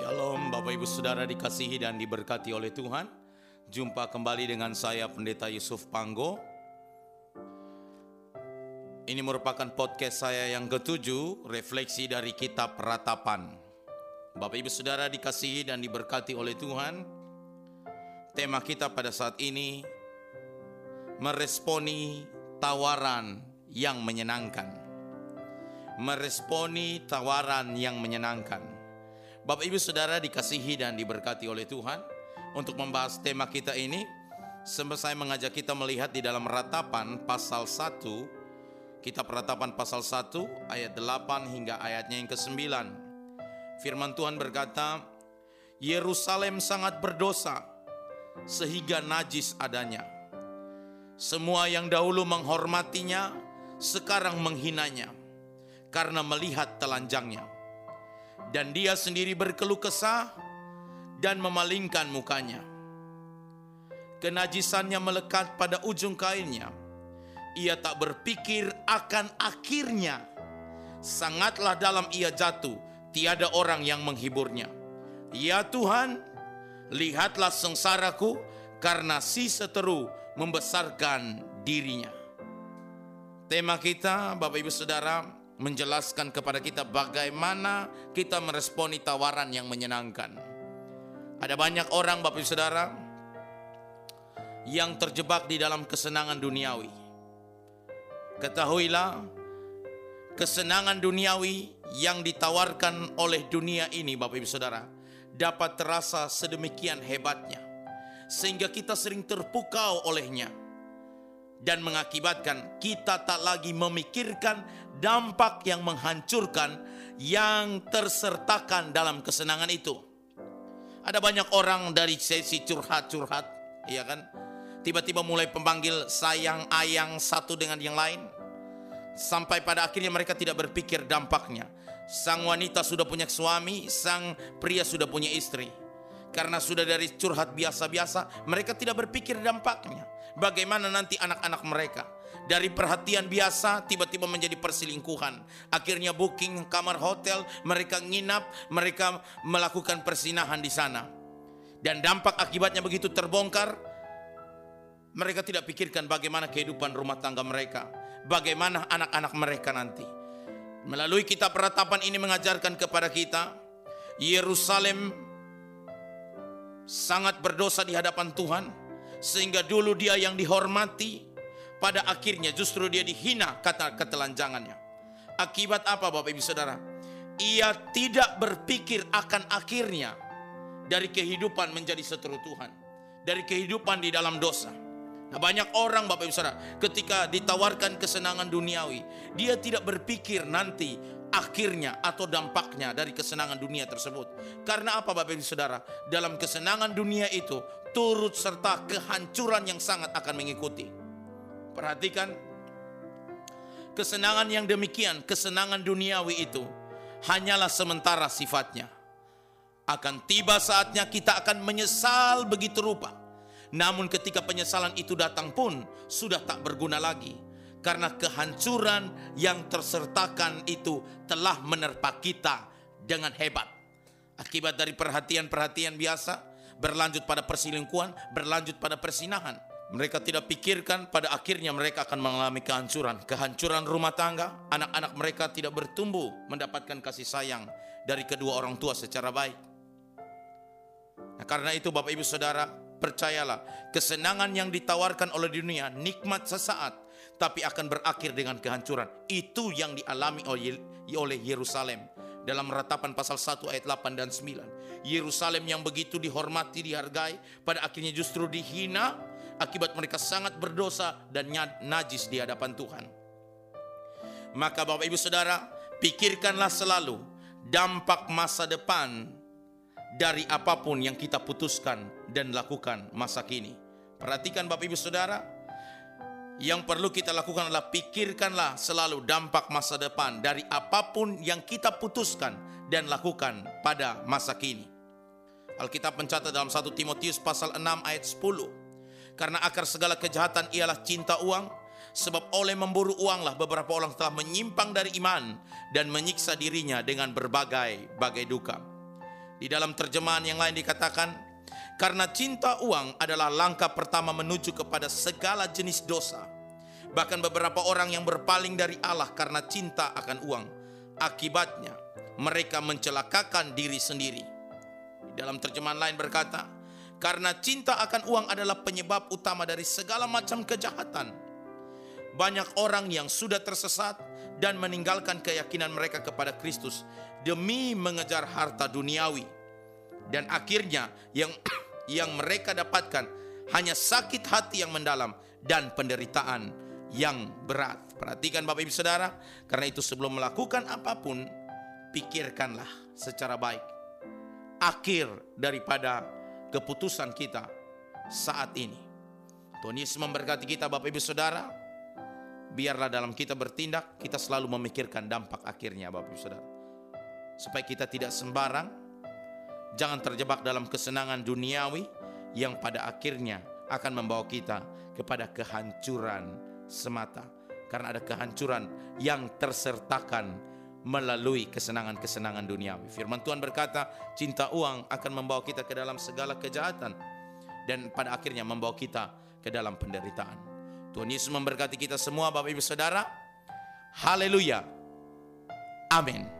Shalom Bapak Ibu Saudara dikasihi dan diberkati oleh Tuhan. Jumpa kembali dengan saya Pendeta Yusuf Panggo. Ini merupakan podcast saya yang ketujuh Refleksi dari kitab Ratapan. Bapak Ibu Saudara dikasihi dan diberkati oleh Tuhan. Tema kita pada saat ini Meresponi tawaran yang menyenangkan. Meresponi tawaran yang menyenangkan Bapak Ibu Saudara dikasihi dan diberkati oleh Tuhan untuk membahas tema kita ini saya mengajak kita melihat di dalam ratapan pasal 1 kitab ratapan pasal 1 ayat 8 hingga ayatnya yang ke-9 firman Tuhan berkata Yerusalem sangat berdosa sehingga najis adanya. Semua yang dahulu menghormatinya sekarang menghinanya karena melihat telanjangnya dan dia sendiri berkeluh kesah dan memalingkan mukanya. Kenajisannya melekat pada ujung kainnya. Ia tak berpikir akan akhirnya. Sangatlah dalam ia jatuh, tiada orang yang menghiburnya. Ya Tuhan, lihatlah sengsaraku karena si seteru membesarkan dirinya. Tema kita, Bapak Ibu Saudara, menjelaskan kepada kita bagaimana kita meresponi tawaran yang menyenangkan. Ada banyak orang Bapak Ibu Saudara yang terjebak di dalam kesenangan duniawi. Ketahuilah kesenangan duniawi yang ditawarkan oleh dunia ini Bapak Ibu Saudara dapat terasa sedemikian hebatnya sehingga kita sering terpukau olehnya dan mengakibatkan kita tak lagi memikirkan dampak yang menghancurkan yang tersertakan dalam kesenangan itu. Ada banyak orang dari sesi curhat-curhat, iya kan? Tiba-tiba mulai pemanggil sayang ayang satu dengan yang lain. Sampai pada akhirnya mereka tidak berpikir dampaknya. Sang wanita sudah punya suami, sang pria sudah punya istri. Karena sudah dari curhat biasa-biasa, mereka tidak berpikir dampaknya. Bagaimana nanti anak-anak mereka dari perhatian biasa tiba-tiba menjadi perselingkuhan. Akhirnya booking kamar hotel, mereka nginap, mereka melakukan persinahan di sana. Dan dampak akibatnya begitu terbongkar, mereka tidak pikirkan bagaimana kehidupan rumah tangga mereka, bagaimana anak-anak mereka nanti. Melalui kitab peratapan ini mengajarkan kepada kita, Yerusalem sangat berdosa di hadapan Tuhan sehingga dulu dia yang dihormati, pada akhirnya justru dia dihina kata ketelanjangannya. Akibat apa Bapak Ibu Saudara? Ia tidak berpikir akan akhirnya dari kehidupan menjadi seteru Tuhan. Dari kehidupan di dalam dosa. Nah banyak orang Bapak Ibu Saudara ketika ditawarkan kesenangan duniawi. Dia tidak berpikir nanti akhirnya atau dampaknya dari kesenangan dunia tersebut. Karena apa Bapak Ibu Saudara? Dalam kesenangan dunia itu turut serta kehancuran yang sangat akan mengikuti. Perhatikan, kesenangan yang demikian, kesenangan duniawi itu hanyalah sementara sifatnya. Akan tiba saatnya kita akan menyesal begitu rupa. Namun ketika penyesalan itu datang pun sudah tak berguna lagi. Karena kehancuran yang tersertakan itu telah menerpa kita dengan hebat. Akibat dari perhatian-perhatian biasa, berlanjut pada perselingkuhan, berlanjut pada persinahan. Mereka tidak pikirkan pada akhirnya mereka akan mengalami kehancuran. Kehancuran rumah tangga, anak-anak mereka tidak bertumbuh mendapatkan kasih sayang dari kedua orang tua secara baik. Nah, karena itu Bapak Ibu Saudara, percayalah, kesenangan yang ditawarkan oleh dunia nikmat sesaat, tapi akan berakhir dengan kehancuran. Itu yang dialami oleh Yerusalem dalam ratapan pasal 1 ayat 8 dan 9. Yerusalem yang begitu dihormati, dihargai, pada akhirnya justru dihina akibat mereka sangat berdosa dan najis di hadapan Tuhan. Maka Bapak Ibu Saudara, pikirkanlah selalu dampak masa depan dari apa pun yang kita putuskan dan lakukan masa kini. Perhatikan Bapak Ibu Saudara, yang perlu kita lakukan adalah pikirkanlah selalu dampak masa depan dari apa pun yang kita putuskan dan lakukan pada masa kini. Alkitab mencatat dalam 1 Timotius pasal 6 ayat 10. Karena akar segala kejahatan ialah cinta uang, sebab oleh memburu uanglah beberapa orang telah menyimpang dari iman dan menyiksa dirinya dengan berbagai bagai duka. Di dalam terjemahan yang lain dikatakan, karena cinta uang adalah langkah pertama menuju kepada segala jenis dosa. Bahkan beberapa orang yang berpaling dari Allah karena cinta akan uang. Akibatnya, mereka mencelakakan diri sendiri. Di dalam terjemahan lain berkata, karena cinta akan uang adalah penyebab utama dari segala macam kejahatan. Banyak orang yang sudah tersesat dan meninggalkan keyakinan mereka kepada Kristus demi mengejar harta duniawi. Dan akhirnya yang yang mereka dapatkan hanya sakit hati yang mendalam dan penderitaan yang berat. Perhatikan Bapak Ibu Saudara, karena itu sebelum melakukan apa pun, pikirkanlah secara baik. Akhir daripada keputusan kita saat ini. Tuhan Yesus memberkati kita Bapak Ibu Saudara biarlah dalam kita bertindak, kita selalu memikirkan dampak akhirnya Bapak Ibu Saudara. Supaya kita tidak sembarang, jangan terjebak dalam kesenangan duniawi yang pada akhirnya akan membawa kita kepada kehancuran semata. Karena ada kehancuran yang tersertakan melalui kesenangan-kesenangan duniawi. Firman Tuhan berkata, cinta uang akan membawa kita ke dalam segala kejahatan dan pada akhirnya membawa kita ke dalam penderitaan. Tuhan Yesus memberkati kita semua Bapak Ibu Saudara. Haleluya. Amin.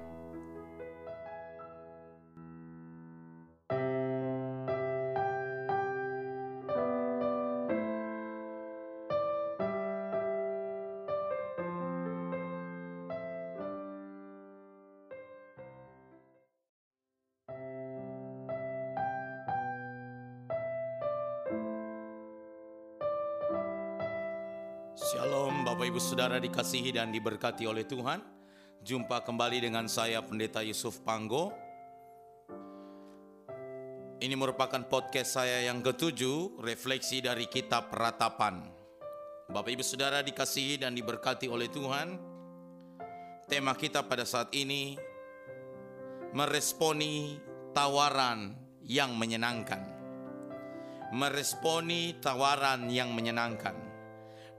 Shalom Bapak Ibu Saudara dikasihi dan diberkati oleh Tuhan. Jumpa kembali dengan saya Pendeta Yusuf Panggo. Ini merupakan podcast saya yang ketujuh Refleksi dari kitab Ratapan. Bapak Ibu Saudara dikasihi dan diberkati oleh Tuhan. Tema kita pada saat ini Meresponi tawaran yang menyenangkan. Meresponi tawaran yang menyenangkan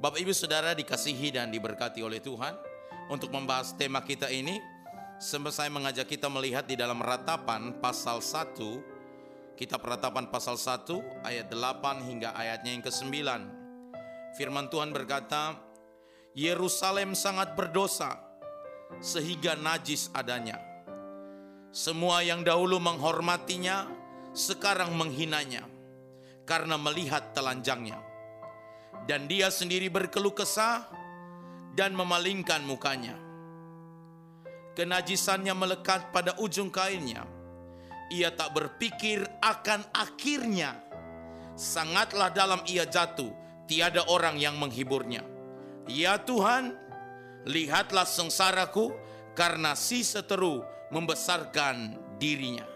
Bapak Ibu Saudara dikasihi dan diberkati oleh Tuhan. Untuk membahas tema kita ini sempat saya mengajak kita melihat di dalam ratapan pasal 1 kitab ratapan pasal 1 ayat 8 hingga ayatnya yang ke-9 firman Tuhan berkata Yerusalem sangat berdosa sehingga najis adanya. Semua yang dahulu menghormatinya sekarang menghinanya karena melihat telanjangnya dan dia sendiri berkeluh kesah dan memalingkan mukanya. Kenajisannya melekat pada ujung kainnya. Ia tak berpikir akan akhirnya. Sangatlah dalam ia jatuh, tiada orang yang menghiburnya. Ya Tuhan, lihatlah sengsaraku karena si seteru membesarkan dirinya.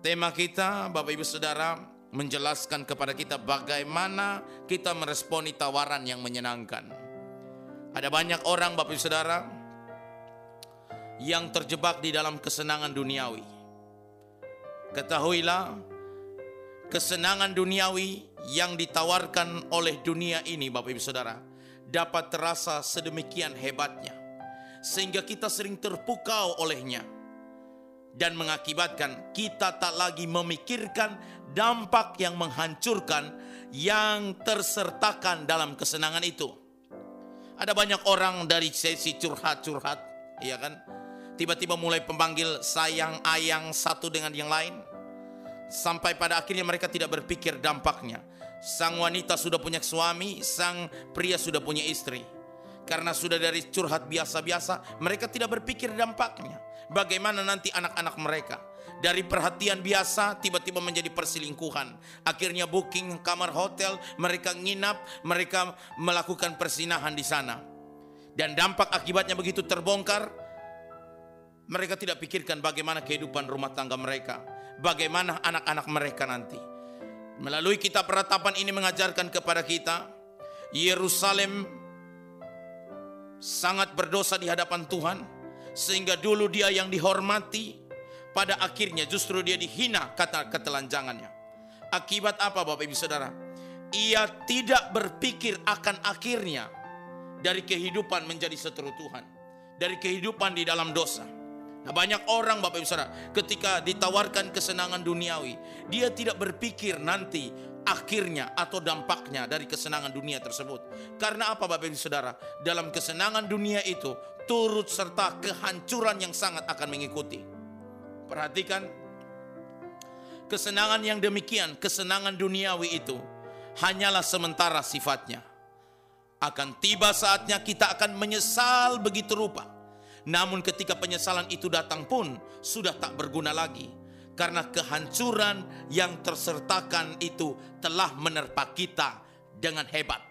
Tema kita Bapak Ibu Saudara menjelaskan kepada kita bagaimana kita meresponi tawaran yang menyenangkan. Ada banyak orang Bapak Ibu Saudara yang terjebak di dalam kesenangan duniawi. Ketahuilah kesenangan duniawi yang ditawarkan oleh dunia ini Bapak Ibu Saudara dapat terasa sedemikian hebatnya sehingga kita sering terpukau olehnya dan mengakibatkan kita tak lagi memikirkan dampak yang menghancurkan yang tersertakan dalam kesenangan itu. Ada banyak orang dari sesi curhat-curhat, ya kan? Tiba-tiba mulai pemanggil sayang ayang satu dengan yang lain. Sampai pada akhirnya mereka tidak berpikir dampaknya. Sang wanita sudah punya suami, sang pria sudah punya istri. Karena sudah dari curhat biasa-biasa, mereka tidak berpikir dampaknya bagaimana nanti anak-anak mereka. Dari perhatian biasa tiba-tiba menjadi perselingkuhan. Akhirnya booking kamar hotel, mereka nginap, mereka melakukan persinahan di sana. Dan dampak akibatnya begitu terbongkar, mereka tidak pikirkan bagaimana kehidupan rumah tangga mereka, bagaimana anak-anak mereka nanti. Melalui kitab peratapan ini mengajarkan kepada kita, Yerusalem sangat berdosa di hadapan Tuhan sehingga dulu dia yang dihormati, pada akhirnya justru dia dihina kata ketelanjangannya. Akibat apa Bapak Ibu Saudara? Ia tidak berpikir akan akhirnya dari kehidupan menjadi seteru Tuhan. Dari kehidupan di dalam dosa. Nah, banyak orang Bapak Ibu Saudara ketika ditawarkan kesenangan duniawi, dia tidak berpikir nanti akhirnya atau dampaknya dari kesenangan dunia tersebut. Karena apa Bapak Ibu Saudara? Dalam kesenangan dunia itu turut serta kehancuran yang sangat akan mengikuti. Perhatikan kesenangan yang demikian, kesenangan duniawi itu hanyalah sementara sifatnya. Akan tiba saatnya kita akan menyesal begitu rupa. Namun ketika penyesalan itu datang pun sudah tak berguna lagi. Karena kehancuran yang tersertakan itu telah menerpa kita dengan hebat.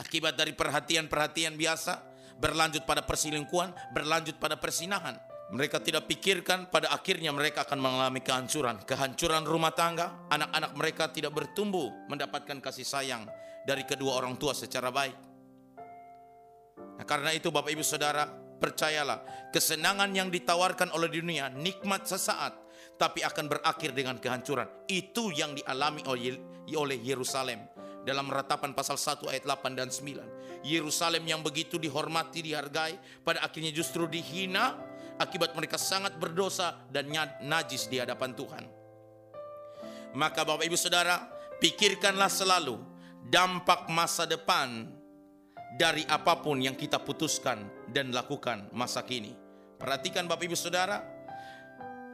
Akibat dari perhatian-perhatian biasa, berlanjut pada perselingkuhan, berlanjut pada persinahan. Mereka tidak pikirkan pada akhirnya mereka akan mengalami kehancuran. Kehancuran rumah tangga, anak-anak mereka tidak bertumbuh mendapatkan kasih sayang dari kedua orang tua secara baik. Nah, karena itu Bapak Ibu Saudara, percayalah, kesenangan yang ditawarkan oleh dunia nikmat sesaat, tapi akan berakhir dengan kehancuran. Itu yang dialami oleh Yerusalem dalam ratapan pasal 1 ayat 8 dan 9. Yerusalem yang begitu dihormati, dihargai, pada akhirnya justru dihina, akibat mereka sangat berdosa dan najis di hadapan Tuhan. Maka Bapak Ibu Saudara, pikirkanlah selalu dampak masa depan dari apa pun yang kita putuskan dan lakukan masa kini. Perhatikan Bapak Ibu Saudara,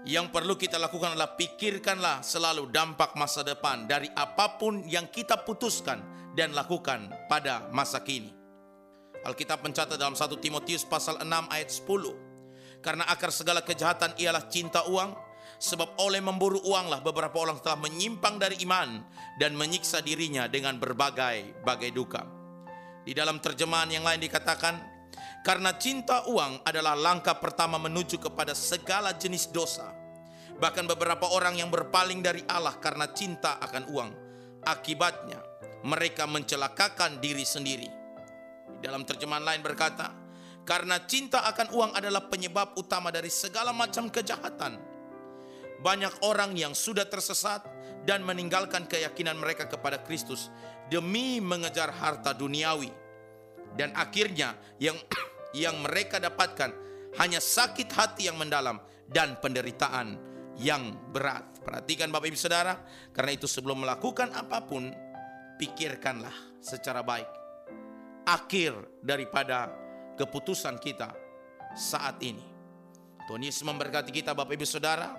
yang perlu kita lakukan adalah pikirkanlah selalu dampak masa depan dari apa pun yang kita putuskan dan lakukan pada masa kini. Alkitab mencatat dalam 1 Timotius pasal 6 ayat 10 karena akar segala kejahatan ialah cinta uang. Sebab oleh memburu uanglah beberapa orang telah menyimpang dari iman dan menyiksa dirinya dengan berbagai-bagai duka. Di dalam terjemahan yang lain dikatakan, karena cinta uang adalah langkah pertama menuju kepada segala jenis dosa. Bahkan beberapa orang yang berpaling dari Allah karena cinta akan uang. Akibatnya, mereka mencelakakan diri sendiri. Di dalam terjemahan lain berkata, karena cinta akan uang adalah penyebab utama dari segala macam kejahatan. Banyak orang yang sudah tersesat dan meninggalkan keyakinan mereka kepada Kristus demi mengejar harta duniawi. Dan akhirnya yang yang mereka dapatkan hanya sakit hati yang mendalam dan penderitaan yang berat. Perhatikan Bapak Ibu Saudara, karena itu sebelum melakukan apa pun, pikirkanlah secara baik. Akhir daripada keputusan kita saat ini. Tuhan Yesus memberkati kita Bapak Ibu Saudara.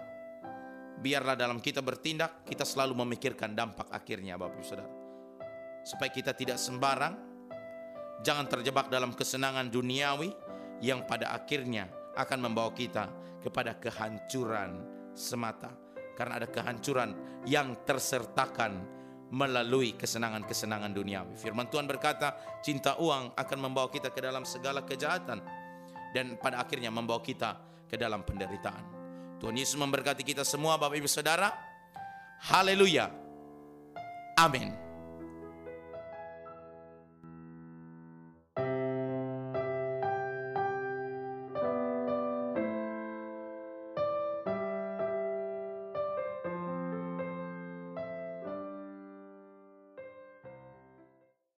Biarlah dalam kita bertindak, kita selalu memikirkan dampak akhirnya Bapak Ibu Saudara. Supaya kita tidak sembarang, jangan terjebak dalam kesenangan duniawi yang pada akhirnya akan membawa kita kepada kehancuran semata. Karena ada kehancuran yang tersertakan melalui kesenangan-kesenangan duniawi. Firman Tuhan berkata, cinta uang akan membawa kita ke dalam segala kejahatan dan pada akhirnya membawa kita ke dalam penderitaan. Tuhan Yesus memberkati kita semua Bapak Ibu Saudara. Haleluya. Amin.